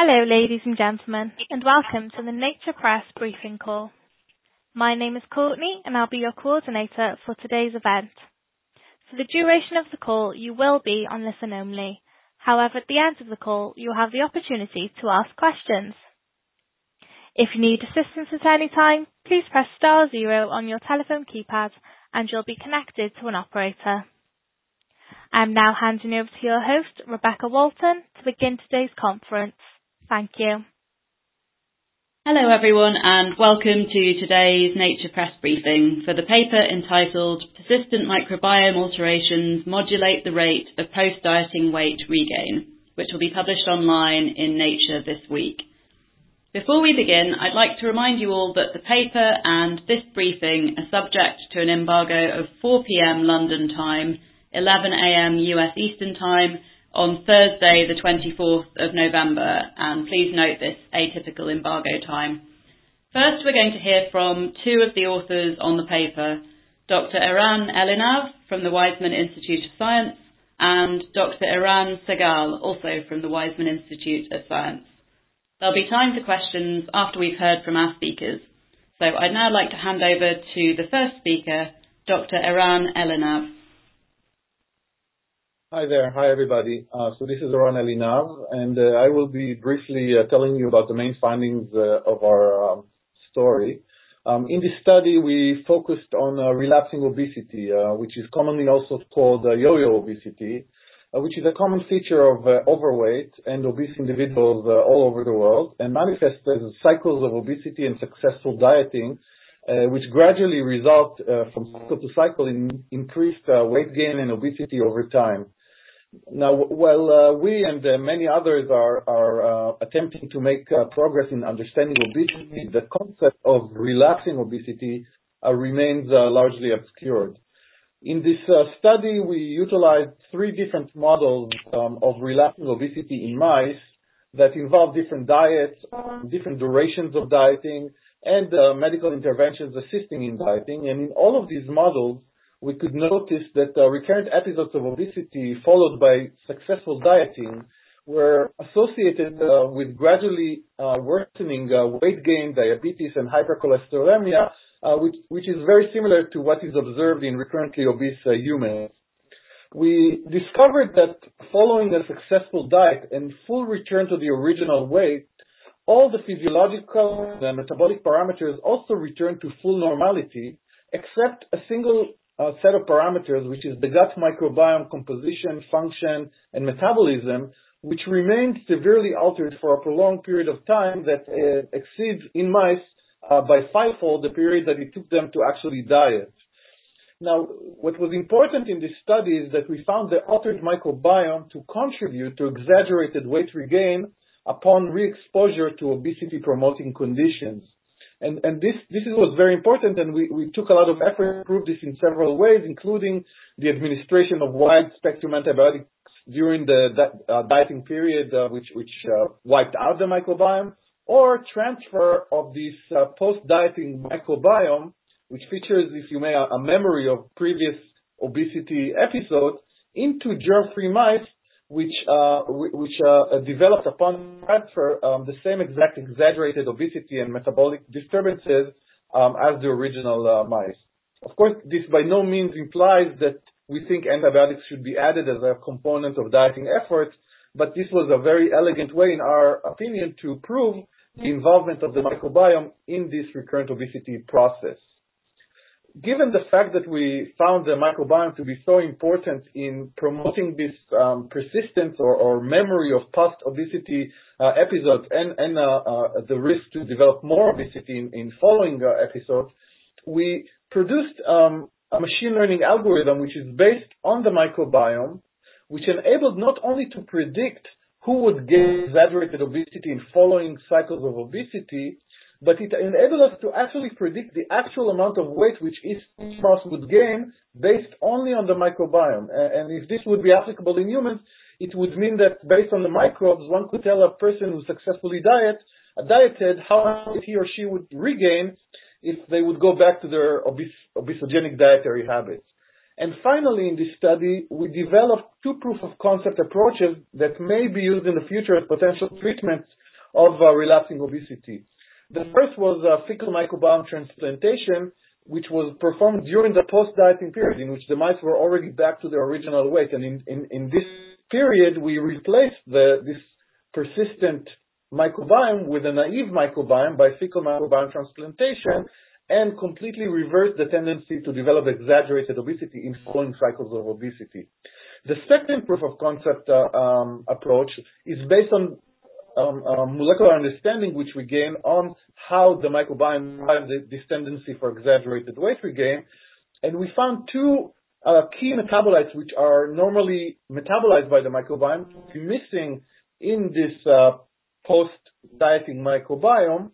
Hello, ladies and gentlemen, and welcome to the Nature Press briefing call. My name is Courtney, and I'll be your coordinator for today's event. For the duration of the call, you will be on listen only. However, at the end of the call, you'll have the opportunity to ask questions. If you need assistance at any time, please press star zero on your telephone keypad and you'll be connected to an operator. I'm now handing over to your host, Rebecca Walton, to begin today's conference. Thank you. Hello, everyone, and welcome to today's Nature press briefing for the paper entitled Persistent Microbiome Alterations Modulate the Rate of Post-Dieting Weight Regain, which will be published online in Nature this week. Before we begin, I'd like to remind you all that the paper and this briefing are subject to an embargo of 4 P.M. London time, 11 A.M. U.S. Eastern Time on Thursday, the 24th of November, and please note this atypical embargo time. First, we're going to hear from two of the authors on the paper, Dr. Eran Elinav from the Weizmann Institute of Science and Dr. Eran Segal, also from the Weizmann Institute of Science. There'll be time for questions after we've heard from our speakers. So I'd now like to hand over to the first speaker, Dr. Eran Elinav. Hi there. Hi, everybody. Uh, so this is Eran Elinav, and uh, I will be briefly uh, telling you about the main findings of our um, story. Um, in this study, we focused on relapsing obesity, which is commonly also called yo-yo obesity, which is a common feature of overweight and obese individuals all over the world, and manifests as cycles of obesity and successful dieting, which gradually result from cycle to cycle in increased weight gain and obesity over time. Now, while uh, we and uh, many others are uh, attempting to make progress in understanding obesity, the concept of relapsing obesity remains largely obscured. In this study, we utilized three different models um, of relapsing obesity in mice that involve different diets, um, different durations of dieting, and medical interventions assisting in dieting. And in all of these models, we could notice that recurrent episodes of obesity followed by successful dieting were associated uh, with gradually uh, worsening uh, weight gain, diabetes, and hypercholesterolemia, which is very similar to what is observed in recurrently obese humans. We discovered that following a successful diet and full return to the original weight, all the physiological and metabolic parameters also returned to full normality, except a single set of parameters, which is the gut microbiome composition, function, and metabolism, which remained severely altered for a prolonged period of time that uh, exceeds in mice uh, by fivefold the period that it took them to actually diet. Now, what was important in this study is that we found the altered microbiome to contribute to exaggerated weight regain upon re-exposure to obesity-promoting conditions. And this was very important, and we took a lot of effort to prove this in several ways, including the administration of wide-spectrum antibiotics during the uh, dieting period, uh, which uh, wiped out the microbiome, or transfer of this post-dieting microbiome, which features, if you may, a memory of previous obesity episodes into germ-free mice, which uh, which, uh, developed upon transfer um, the same exact exaggerated obesity and metabolic disturbances um as the original mice. Of course, this by no means implies that we think antibiotics should be added as a component of dieting efforts, but this was a very elegant way, in our opinion, to prove the involvement of the microbiome in this recurrent obesity process. Given the fact that we found the microbiome to be so important in promoting this um, persistence or memory of past obesity uh, episodes and uh, uh, the risk to develop more obesity in following episodes, we produced um, a machine learning algorithm, which is based on the microbiome, which enabled not only to predict who would gain exaggerated obesity in following cycles of obesity, but it enabled us to actually predict the actual amount of weight which each mouse would gain based only on the microbiome. And if this would be applicable in humans, it would mean that based on the microbes, one could tell a person who successfully diet, dieted how much he or she would regain if they would go back to their obesogenic dietary habits. And finally, in this study, we developed two proof of concept approaches that may be used in the future as potential treatments of uh, relapsing obesity. The first was a fecal microbiome transplantation, which was performed during the post-dieting period, in which the mice were already back to their original weight. And in in this period, we replaced the, this persistent microbiome with a naive microbiome by fecal microbiome transplantation and completely reversed the tendency to develop exaggerated obesity in following cycles of obesity. The second proof of concept uh, um, approach is based on Um, um, molecular understanding, which we gain on how the microbiome drives this tendency for exaggerated weight regain. And we found two uh, key metabolites which are normally metabolized by the microbiome missing in this uh, post-dieting microbiome.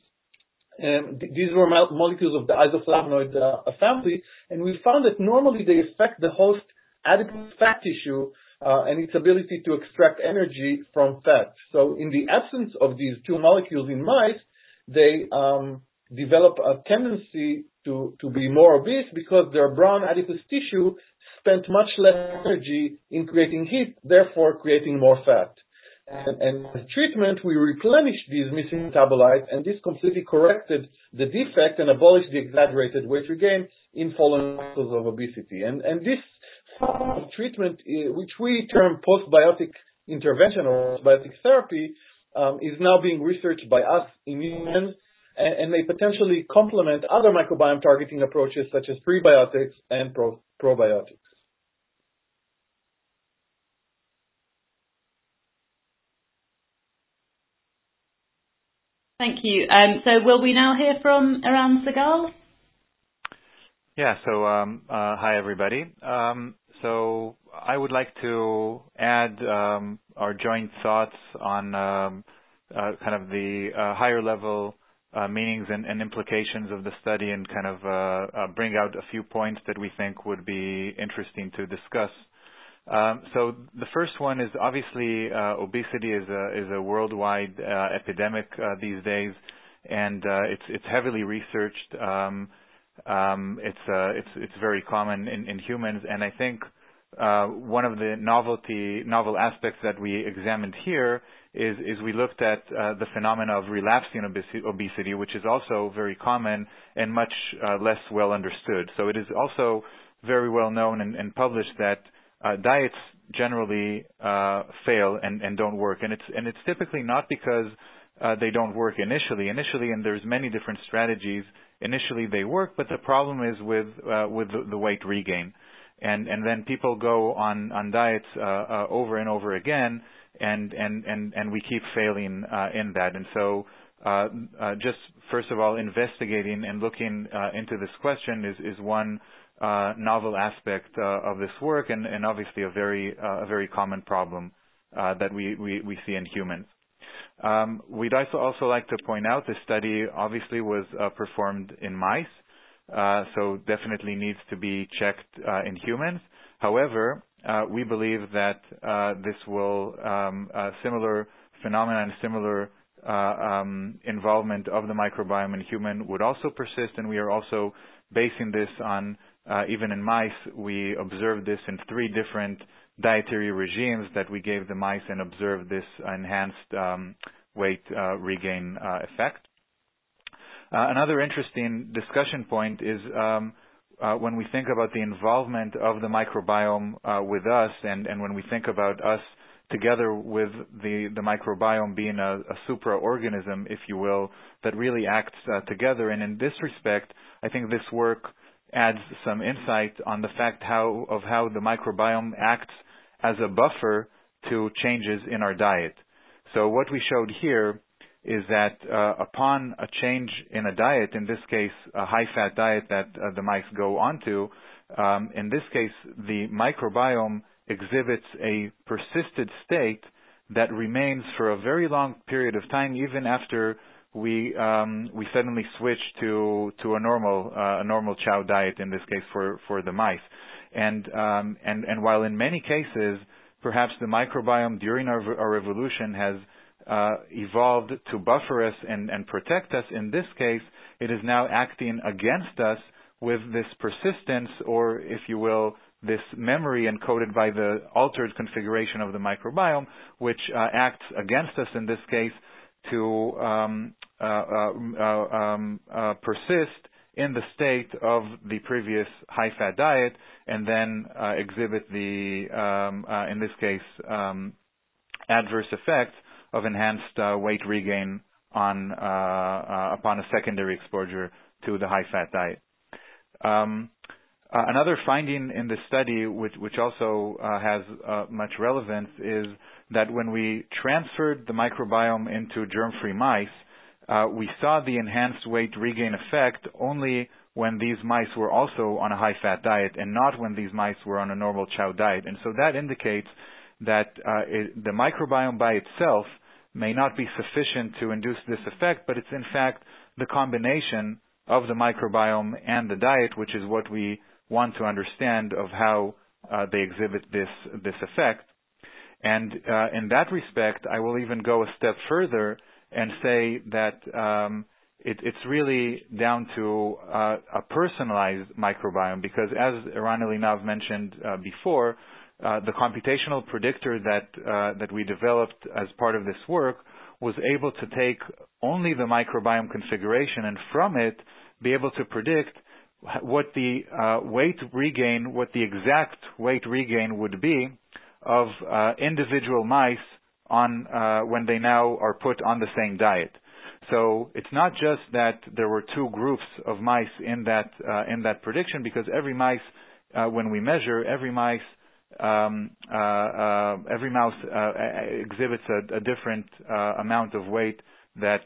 um, These were molecules of the isoflavonoid uh, family, and we found that normally they affect the host adipose fat tissue Uh, and its ability to extract energy from fat. So in the absence of these two molecules in mice, they um, develop a tendency to to be more obese because their brown adipose tissue spent much less energy in creating heat, therefore creating more fat. And, and as treatment, we replenished these missing metabolites, and this completely corrected the defect and abolished the exaggerated weight regain in following cycles of obesity. This form of Uh, treatment, uh, which we term postbiotic intervention or postbiotic therapy, um, is now being researched by us in humans and may potentially complement other microbiome targeting approaches such as prebiotics and probiotics. Thank you. Um, so will we now hear from Eran Segal? Um, uh, hi, everybody. Um, so I would like to add um, our joint thoughts on um, uh, kind of the uh, higher level meanings and implications of the study and kind of uh, bring out a few points that we think would be interesting to discuss. Um, so the first one is obviously uh obesity is a is a worldwide epidemic these days, and uh it's it's heavily researched. It's uh, it's it's very common in in humans. And I think uh, one of the novelty, novel aspects that we examined here is is, we looked at uh, the phenomena of relapsing obesity, which is also very common and much less well understood. So it is also very well known and published that diets generally fail and don't work. And it's and it's typically not because they don't work initially. Initially, and there's many different strategies. Initially, they work, but the problem is with uh with the weight regain. And and then people go on on diets uh, uh, over and over again, and and and and we keep failing uh in that. And so uh uh just first of all, investigating and looking uh into this question is is one uh novel aspect of this work and and obviously a very uh a very common problem uh that we we we see in humans. We'd also also like to point out this study obviously was uh, performed in mice, uh, so definitely needs to be checked uh, in humans. However, we believe that this will um, similar phenomenon, similar um, involvement of the microbiome in human would also persist, and we are also basing this on even in mice, we observed this in three different dietary regimes that we gave the mice and observed this enhanced um, weight uh, regain uh, effect. Uh, another interesting discussion point is um, when we think about the involvement of the microbiome with us and when we think about us together with the microbiome being a supra-organism, if you will, that really acts together. And in this respect, I think this work adds some insight on the fact how, of how the microbiome acts as a buffer to changes in our diet. So what we showed here is that uh, upon a change in a diet, in this case, a high-fat diet that uh, the mice go onto, um, in this case, the microbiome exhibits a persisted state that remains for a very long period of time, even after we um, we suddenly switch to to a normal uh, a normal chow diet, in this case, for for the mice. And um, and and while in many cases, perhaps the microbiome during our our evolution has uh, evolved to buffer us and and protect us, in this case, it is now acting against us with this persistence, or if you will, this memory encoded by the altered configuration of the microbiome, which uh, acts against us in this case to um, uh uh uh um, persist in the state of the previous high-fat diet and then exhibit the, in this case, adverse effects of enhanced weight regain on uh, upon a secondary exposure to the high-fat diet. Uh, another finding in the study, which, which also uh, has uh, much relevance, is that when we transferred the microbiome into germ-free mice, uh, we saw the enhanced weight regain effect only when these mice were also on a high-fat diet and not when these mice were on a normal chow diet. And so that indicates that uh, it, the microbiome by itself may not be sufficient to induce this effect, but it's in fact the combination of the microbiome and the diet, which is what we want to understand of how uh, they exhibit this this effect. And uh, in that respect, I will even go a step further and say that um, it, it's really down to uh, a personalized microbiome because, as Eran Elinav mentioned uh, before, uh, the computational predictor that uh, that we developed as part of this work was able to take only the microbiome configuration and from it be able to predict what the uh, weight regain, what the exact weight regain would be of uh, individual mice on uh, when they now are put on the same diet. So it's not just that there were two groups of mice in that uh, in that prediction, because every mice, uh, when we measure, every mice um, uh, every mouse exhibits a, a different amount of weight that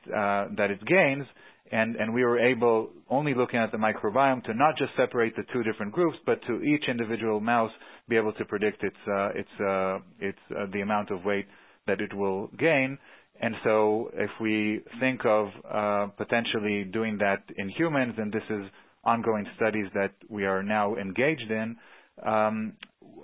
that it gains and, and we were able, only looking at the microbiome, to not just separate the two different groups, but to each individual mouse be able to predict its, uh, its, uh, its, uh, the amount of weight that it will gain. And so if we think of uh, potentially doing that in humans, and this is ongoing studies that we are now engaged in, um,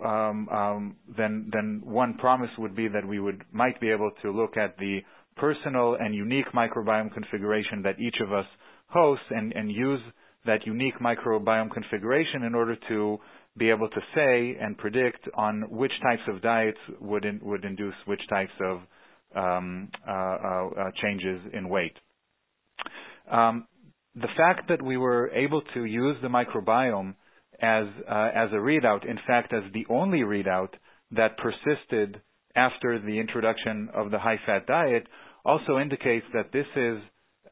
um, um, then, then one promise would be that we would might be able to look at the personal and unique microbiome configuration that each of us hosts and, and use that unique microbiome configuration in order to be able to say and predict on which types of diets would in, would induce which types of um, uh, uh, uh, changes in weight. Um, the fact that we were able to use the microbiome as uh, as a readout, in fact, as the only readout that persisted after the introduction of the high-fat diet, also indicates that this is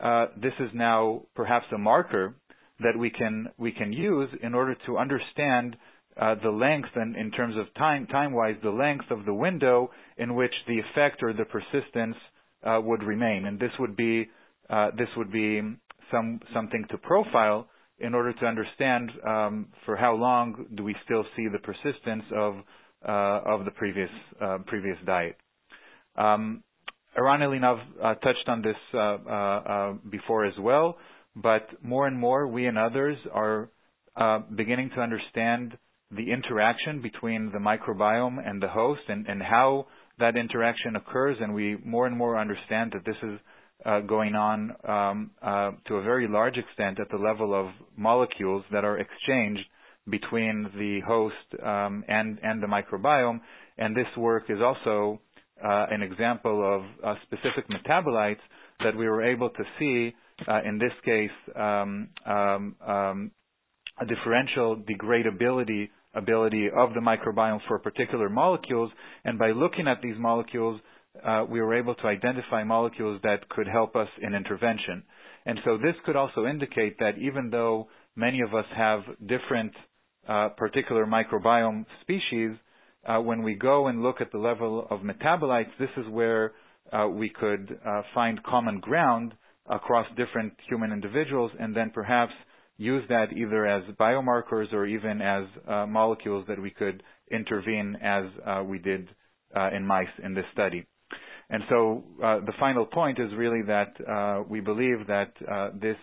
uh, this is now perhaps a marker that we can we can use in order to understand uh, the length and in terms of time time wise the length of the window in which the effect or the persistence uh, would remain, and this would be uh, this would be some something to profile in order to understand um, for how long do we still see the persistence of uh, of the previous uh, previous diet. Um, Eran uh, touched on this uh, uh, uh, before as well, but more and more we and others are uh, beginning to understand the interaction between the microbiome and the host and, and how that interaction occurs, and we more and more understand that this is uh, going on um, to a very large extent at the level of molecules that are exchanged between the host um, and, and the microbiome, and this work is also an example of uh, specific metabolites that we were able to see, uh, in this case, um, um, um, a differential degradability ability of the microbiome for particular molecules. And by looking at these molecules, uh, we were able to identify molecules that could help us in intervention. And so this could also indicate that even though many of us have different uh, particular microbiome species, uh, when we go and look at the level of metabolites, this is where uh, we could uh, find common ground across different human individuals and then perhaps use that either as biomarkers or even as uh, molecules that we could intervene as uh, we did uh, in mice in this study. And so the final point is really that we believe that this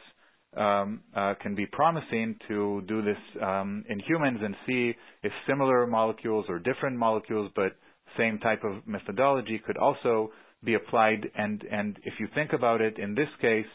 um, uh, can be promising to do this um, in humans and see if similar molecules or different molecules, but same type of methodology could also be applied. And, and if you think about it, in this case,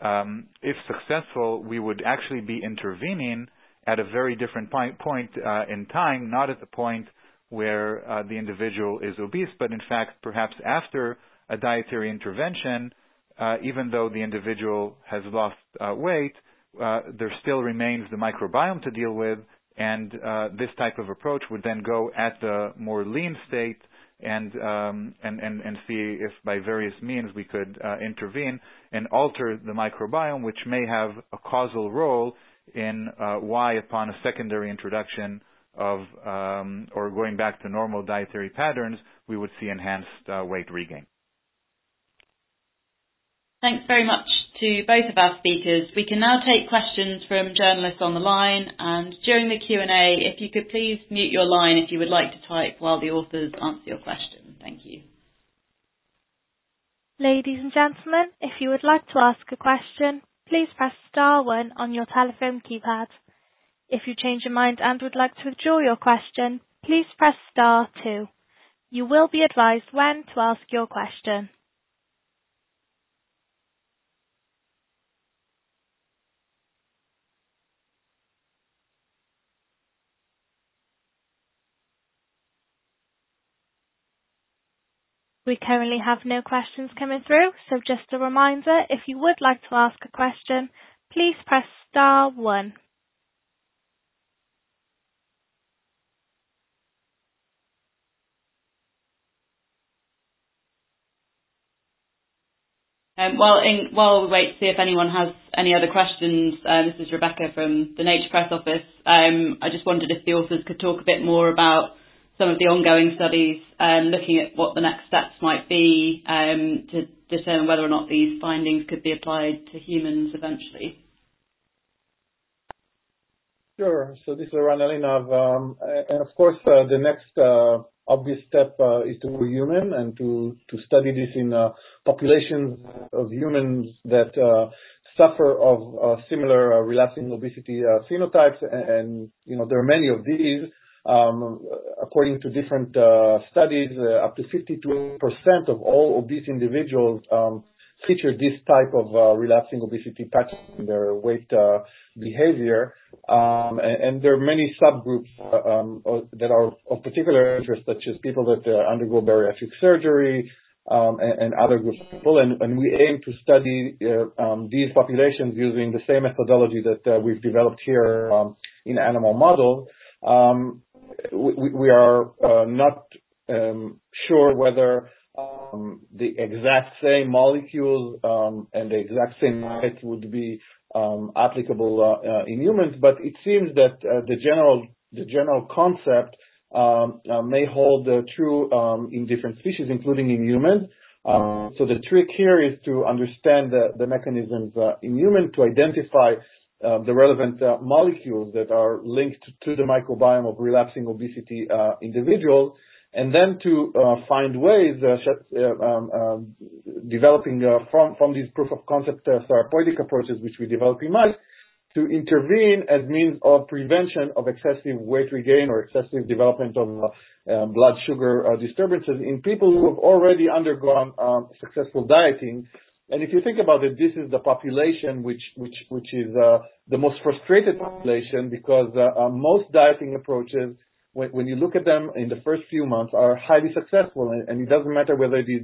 um, if successful, we would actually be intervening at a very different point, point uh, in time, not at the point where uh, the individual is obese, but in fact, perhaps after a dietary intervention, uh, even though the individual has lost uh, weight, uh, there still remains the microbiome to deal with, and uh, this type of approach would then go at the more lean state and um, and, and and see if by various means we could uh, intervene and alter the microbiome, which may have a causal role in uh, why, upon a secondary introduction of um, or going back to normal dietary patterns, we would see enhanced uh, weight regain. Thanks very much to both of our speakers. We can now take questions from journalists on the line, and during the Q&A, if you could please mute your line if you would like to type while the authors answer your question. Thank you. Ladies and gentlemen, if you would like to ask a question, please press star one on your telephone keypad. If you change your mind and would like to withdraw your question, please press star two. You will be advised when to ask your question. We currently have no questions coming through, so just a reminder, if you would like to ask a question, please press star one. Um, while, we wait to see if anyone has any other questions, uh, this is Rebecca from the Nature Press office. Um, I just wondered if the authors could talk a bit more about some of the ongoing studies, um, looking at what the next steps might be um, to determine whether or not these findings could be applied to humans eventually. Sure. So this is Eran Elinav. Um, and of course, uh, the next uh, obvious step uh, is to human and to, to study this in uh, populations of humans that uh, suffer of uh, similar relapsing obesity phenotypes. And, and, you know, there are many of these. Um, according to different uh, studies, uh, up to 52% of all obese individuals um, feature this type of uh, relapsing obesity pattern in their weight behavior. Um, and there are many subgroups that are of particular interest, such as people that undergo bariatric surgery, and other groups of people. And we aim to study these populations using the same methodology that we've developed here in animal models we are uh, not um, sure whether um, the exact same molecules um, and the exact same weight would be applicable uh, uh, in humans, but it seems that the general the general concept may hold true in different species, including in humans. So The trick here is to understand the mechanisms in humans to identify the relevant uh, molecules that are linked to the microbiome of relapsing obesity uh, individuals, and then to find ways um, um, developing from from these proof of concept therapeutic approaches, which we develop in mice, to intervene as means of prevention of excessive weight regain or excessive development of um, blood sugar disturbances in people who have already undergone successful dieting if you think about it, this is the population which which which is uh, the most frustrated population because uh, uh, most dieting approaches, when, you look at them in the first few months, are highly successful, and, and it doesn't matter whether these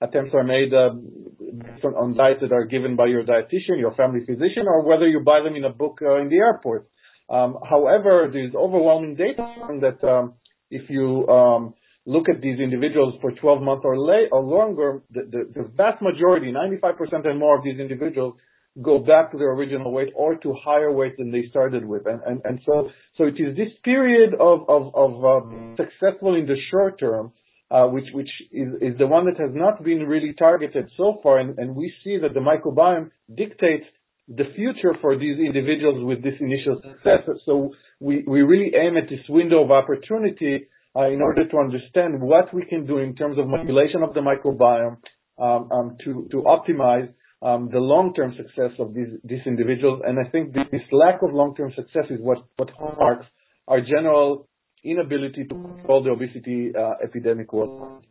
attempts are made on, diets that are given by your dietitian, your family physician, or whether you buy them in a book in the airport. Um, however, there's overwhelming data that um, if you um, look at these individuals for 12 months or, late, or longer, the, the, the, vast majority, 95% and more of these individuals go back to their original weight or to higher weight than they started with. And, and, and so, so it is this period of, of, of uh, successful in the short term, uh, which, which is, is the one that has not been really targeted so far. And, and we see that the microbiome dictates the future for these individuals with this initial success. So we, we really aim at this window of opportunity in order to understand what we can do in terms of manipulation of the microbiome um, um, to, to optimize um, the long-term success of these, these individuals. And I think this lack of long-term success is what, what marks our general inability to control the obesity uh, epidemic worldwide.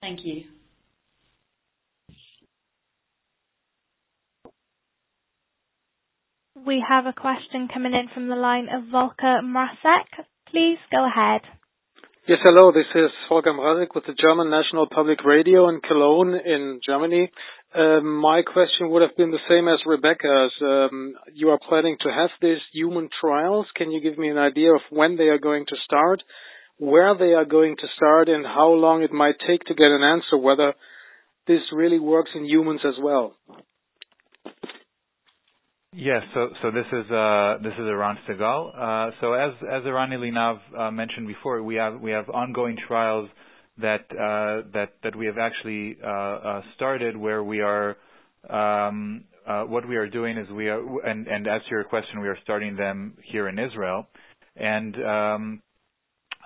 Thank you. We have a question coming in from the line of Volker Mrasek. Please go ahead. Yes, hello. This is Volker Mrasek with the German National Public Radio in Cologne in Germany. Um, my question would have been the same as Rebecca's. Um, you are planning to have these human trials. Can you give me an idea of when they are going to start, where they are going to start, and how long it might take to get an answer whether this really works in humans as well? Yes. So so this is uh, this is Eran Segal. Uh, so as as uh, mentioned before, we have we have ongoing trials that uh, that that we have actually uh, uh, started where we are um, uh, what we are doing is we are and and as to your question, we are starting them here in Israel, and um,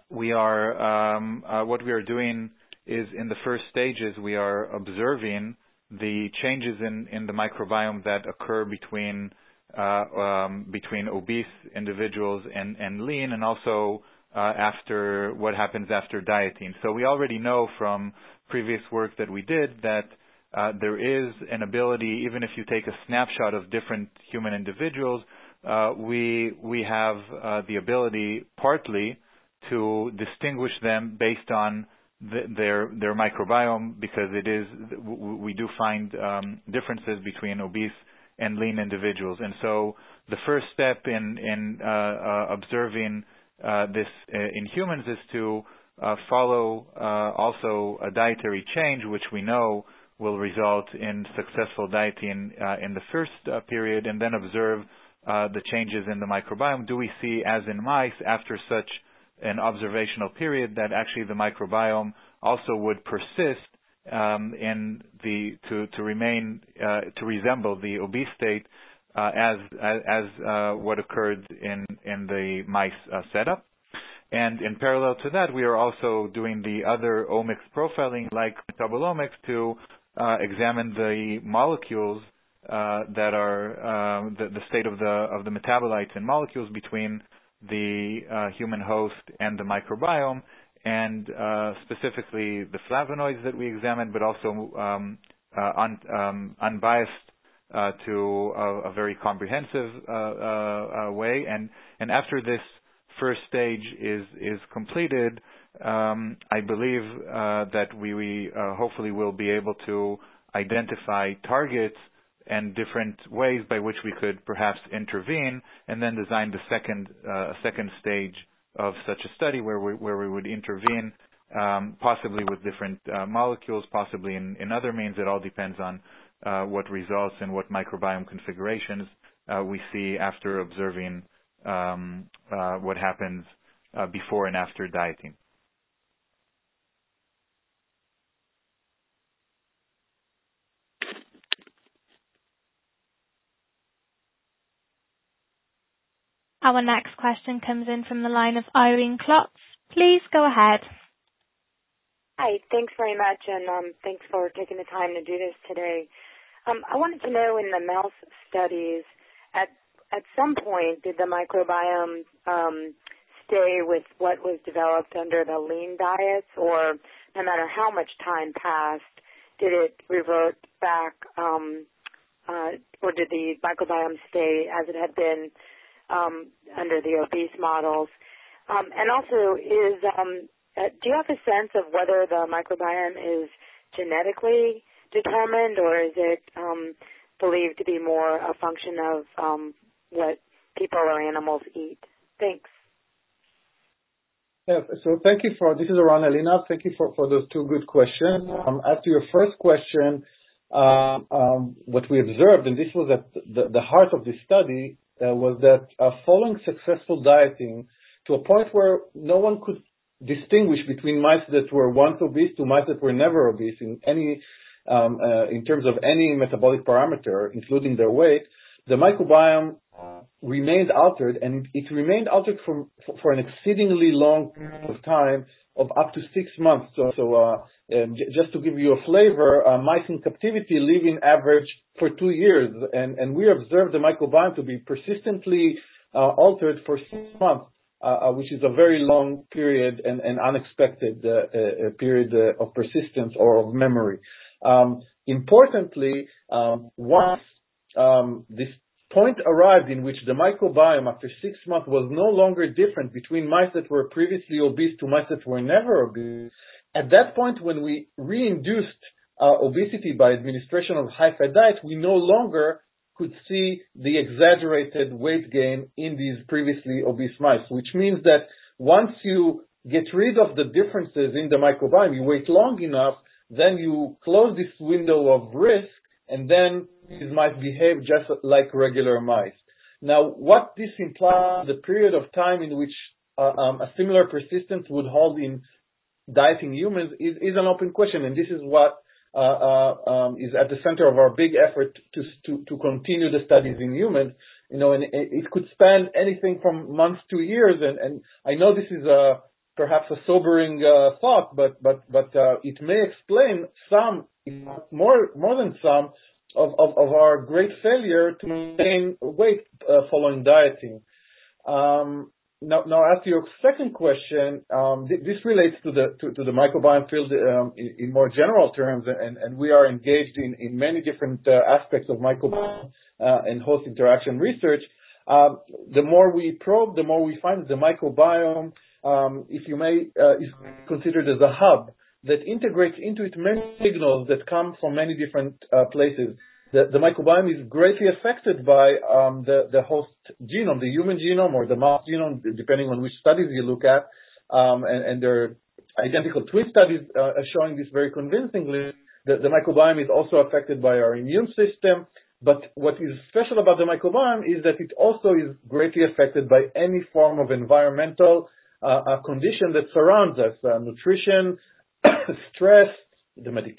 we are um, uh, what we are doing is in the first stages we are observing the changes in in the microbiome that occur between uh, um, between obese individuals and and lean, and also uh, after what happens after dieting. So we already know from previous work that we did that uh, there is an ability, even if you take a snapshot of different human individuals, uh, we we have uh, the ability partly to distinguish them based on their their microbiome because it is we do find um, differences between obese and lean individuals. And so the first step in in uh, uh, observing uh, this in humans is to follow also a dietary change, which we know will result in successful dieting in the first period, and then observe the changes in the microbiome. Do we see, as in mice, after such an observational period, that actually the microbiome also would persist um, in the to to remain uh, to resemble the obese state uh, as as, uh, what occurred in in the mice uh, setup. And in parallel to that, we are also doing the other omics profiling, like metabolomics, to uh, examine the molecules uh, that are the, the, state of the of the metabolites and molecules between the uh human host and the microbiome, and uh, specifically the flavonoids that we examined, but also um, uh, un, um, unbiased uh, to a, a, very comprehensive uh, uh, way. And, and after this first stage is is completed, um, I believe uh that we, we hopefully will be able to identify targets and different ways by which we could perhaps intervene, and then design the second uh, second stage of such a study where we, where we would intervene, um, possibly with different uh, molecules, possibly in, in other means. It all depends on uh, what results and what microbiome configurations uh, we see after observing um, uh, what happens uh, before and after dieting. Our next question comes in from the line of Irene Klotz. Please go ahead. Hi. Thanks very much, and um, thanks for taking the time to do this today. Um, I wanted to know in the mouse studies, at some point, did the microbiome um, stay with what was developed under the lean diets, or no matter how much time passed, did it revert back, uh, or did the microbiome stay as it had been um, under the obese models? Um, and also, is um, uh, do you have a sense of whether the microbiome is genetically determined, or is it um, believed to be more a function of um, what people or animals eat? Thanks. Yeah. So thank you for this is Eran Elinav. Thank you for, for those two good questions. Um, as to your first question, uh, um, what we observed, and this was at the, the heart of the study, was that uh, following successful dieting to a point where no one could distinguish between mice that were once obese to mice that were never obese in any um, uh, in terms of any metabolic parameter, including their weight, the microbiome remained altered, and it remained altered for, for an exceedingly long period of time of up to six months. So, uh, just to give you a flavor, uh, mice in captivity live in average for two years, and, and we observed the microbiome to be persistently uh, altered for six months, uh, which is a very long period and, and unexpected period of persistence or of memory. Um, importantly, um, once um, this point arrived in which the microbiome after six months was no longer different between mice that were previously obese to mice that were never obese, at that point when we reinduced uh, obesity by administration of high-fat diet, we no longer could see the exaggerated weight gain in these previously obese mice, which means that once you get rid of the differences in the microbiome, you wait long enough, then you close this window of risk, and then these mice behave just like regular mice. Now, what this implies, the period of time in which uh, um, a similar persistence would hold in dieting humans is, is an open question, and this is what uh, uh, um, is at the center of our big effort to, to, to continue the studies in humans. You know, and it could span anything from months to years, and, and I know this is a perhaps a sobering uh, thought, but but but uh, it may explain some, more more than some, of, of, of our great failure to maintain weight uh, following dieting. Um, now, now, as to your second question, um, this relates to the to, to the microbiome field um, in, more general terms, and, and we are engaged in, in many different uh, aspects of microbiome uh, and host interaction research. Um, the more we probe, the more we find that the microbiome, if you may, uh, is considered as a hub that integrates into it many signals that come from many different places. The, microbiome is greatly affected by um, the, host genome, the human genome or the mouse genome, depending on which studies you look at. Um, and, there are identical twin studies uh, showing this very convincingly. The, the microbiome is also affected by our immune system. But what is special about the microbiome is that it also is greatly affected by any form of environmental uh, condition that surrounds us, uh, nutrition, stress, the medic,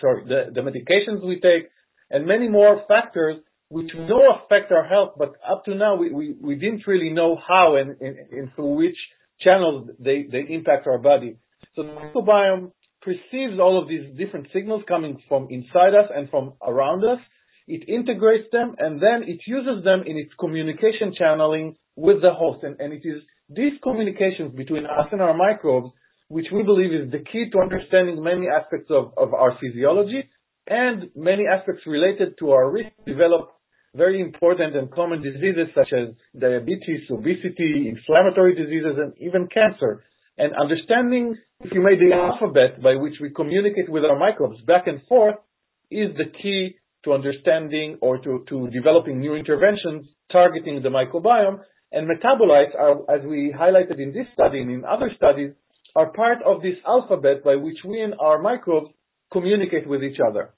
sorry, the, the medications we take, and many more factors which we know affect our health, but up to now we, we, we didn't really know how and, through which channels they, they impact our body. So the microbiome perceives all of these different signals coming from inside us and from around us. It integrates them and then it uses them in its communication channeling with the host. And, and it is these communications between us and our microbes which we believe is the key to understanding many aspects of, of our physiology and many aspects related to our risk to develop very important and common diseases such as diabetes, obesity, inflammatory diseases, and even cancer. And understanding, if you may, the alphabet by which we communicate with our microbes back and forth is the key to understanding or to, to developing new interventions targeting the microbiome. And metabolites are, as we highlighted in this study and in other studies, are part of this alphabet by which we and our microbes communicate with each other.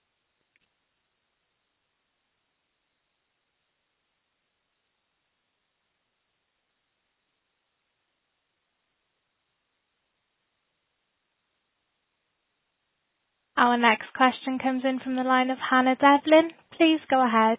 Our next question comes in from the line of Hannah Devlin. Please go ahead.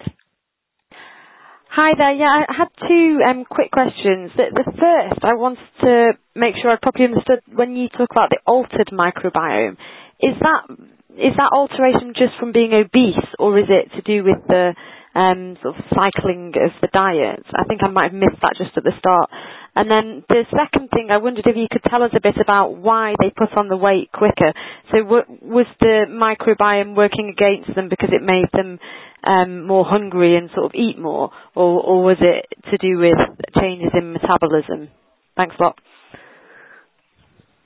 Hi there. Yeah, I had two um, quick questions. The, the first, I wanted to make sure I properly understood when you talk about the altered microbiome. Is that is that alteration just from being obese, or is it to do with the um, sort of cycling of the diet? I think I might have missed that just at the start. And then the second thing, I wondered if you could tell us a bit about why they put on the weight quicker. So w- was the microbiome working against them because it made them um, more hungry and sort of eat more, or, or was it to do with changes in metabolism? Thanks a lot.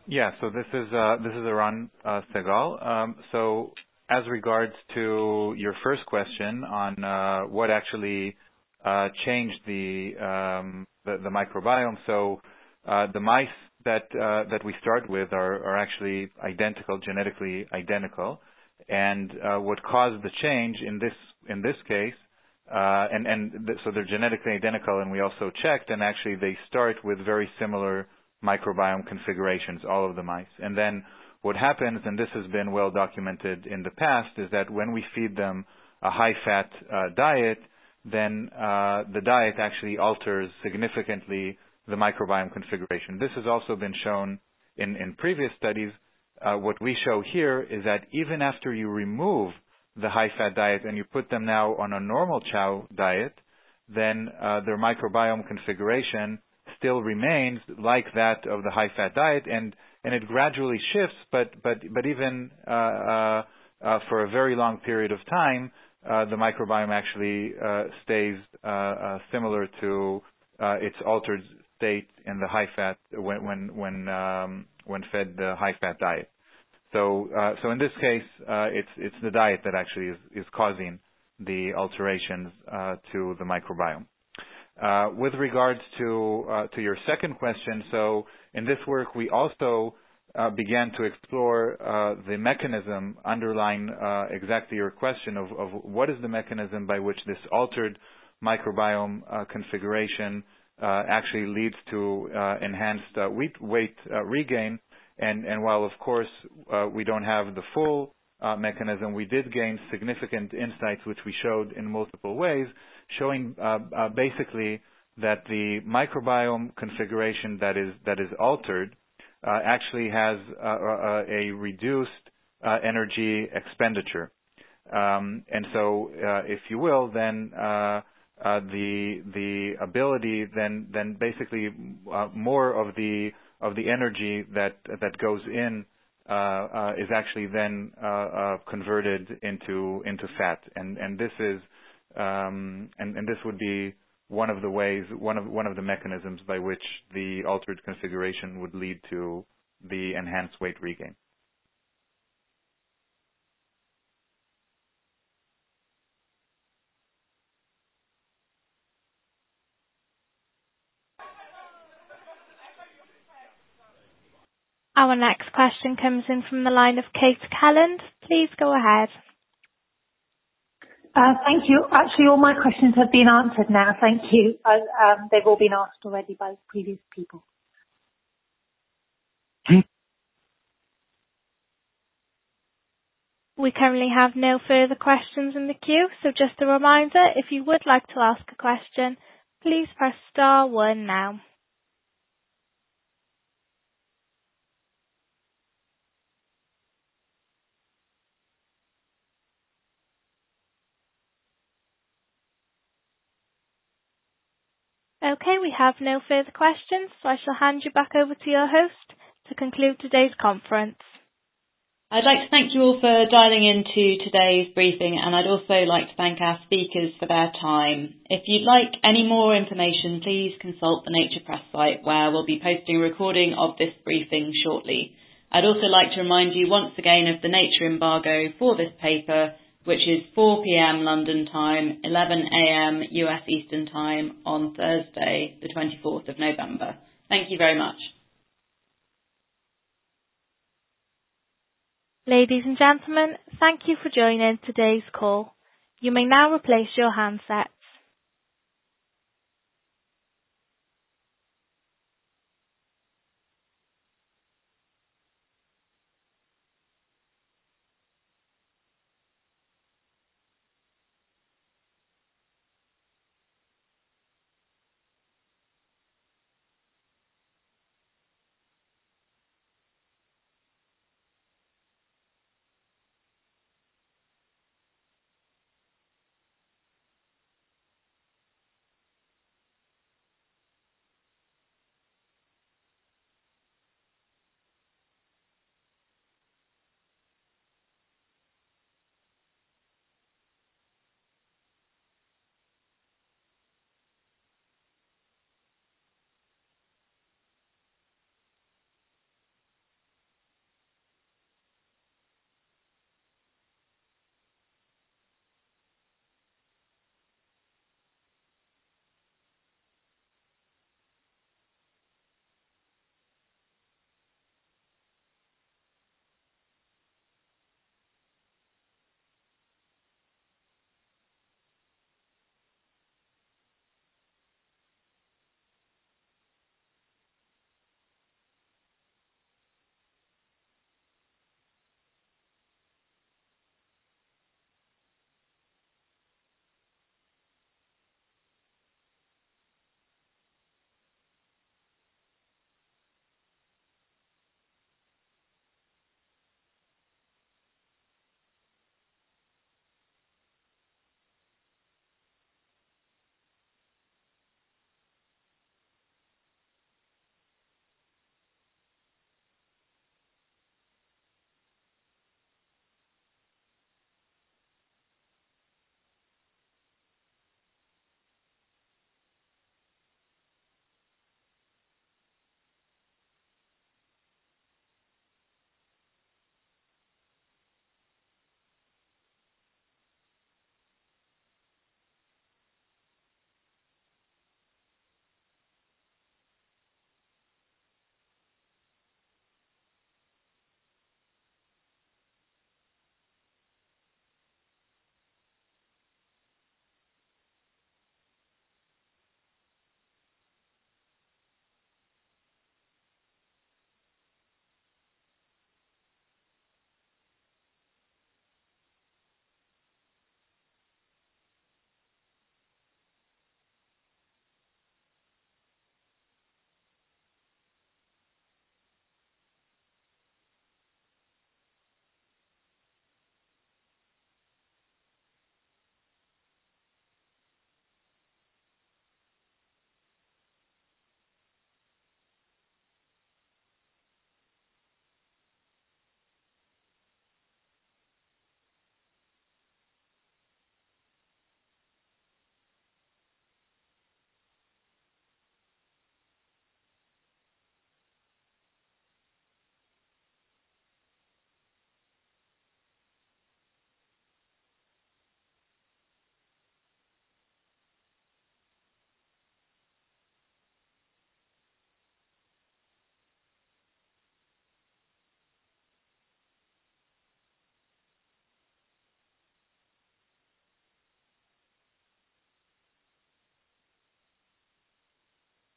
Yeah, so this is uh, this is Eran uh, Segal. Um, so as regards to your first question on uh, what actually uh, changed the, um, the, microbiome, so uh, the mice that that we start with are, actually identical, genetically identical, and what caused the change in this in this case, and and th- so they're genetically identical, and we also checked, and actually they start with very similar microbiome configurations, all of the mice. What happens, and this has been well documented in the past, is that when we feed them a high-fat uh, diet, then uh, the diet actually alters significantly the microbiome configuration. This has also been shown in, in previous studies. Uh, what we show here is that even after you remove the high fat diet and you put them now on a normal chow diet, then uh, their microbiome configuration still remains like that of the high fat diet and and it gradually shifts but but but even uh, uh, uh for a very long period of time uh, the microbiome actually uh, stays uh, similar to uh, its altered state in the high fat when when when, um, when fed the high fat diet. So so in this case, it's it's the diet that actually is, is causing the alterations to the microbiome. Uh, with regards to uh, to your second question, so in this work we also uh, began to explore uh, the mechanism underlying uh, exactly your question of, of, what is the mechanism by which this altered microbiome uh, configuration actually leads to enhanced weight, regain. And, and, while of course we don't have the full mechanism, we did gain significant insights which we showed in multiple ways showing uh, uh, basically that the microbiome configuration that is that is altered uh, actually has a reduced energy expenditure. Um, and so, if you will, then uh, the the ability then then basically uh, more of the of the energy that that goes in uh, uh, is actually then uh, converted into into fat, and and this is um, and, and this would be one of the ways, one of one of the mechanisms by which the altered configuration would lead to the enhanced weight regain. Our next question comes in from the line of Kate Calland. Please go ahead. Uh, thank you. Actually, all my questions have been answered now. Thank you. Um, they've all been asked already by previous people. We currently have no further questions in the queue, so just a reminder, if you would like to ask a question, please press star one now. Okay, we have no further questions, so I shall hand you back over to your host to conclude today's conference. I'd like to thank you all for dialing into today's briefing, and I'd also like to thank our speakers for their time. If you'd like any more information, please consult the Nature Press site, where we'll be posting a recording of this briefing shortly. I'd also like to remind you once again of the nature embargo for this paper, which is 4 p.m. London time, 11 a.m. US Eastern time on Thursday, the 24th of November. Thank you very much. Ladies and gentlemen, thank you for joining today's call. You may now replace your handset.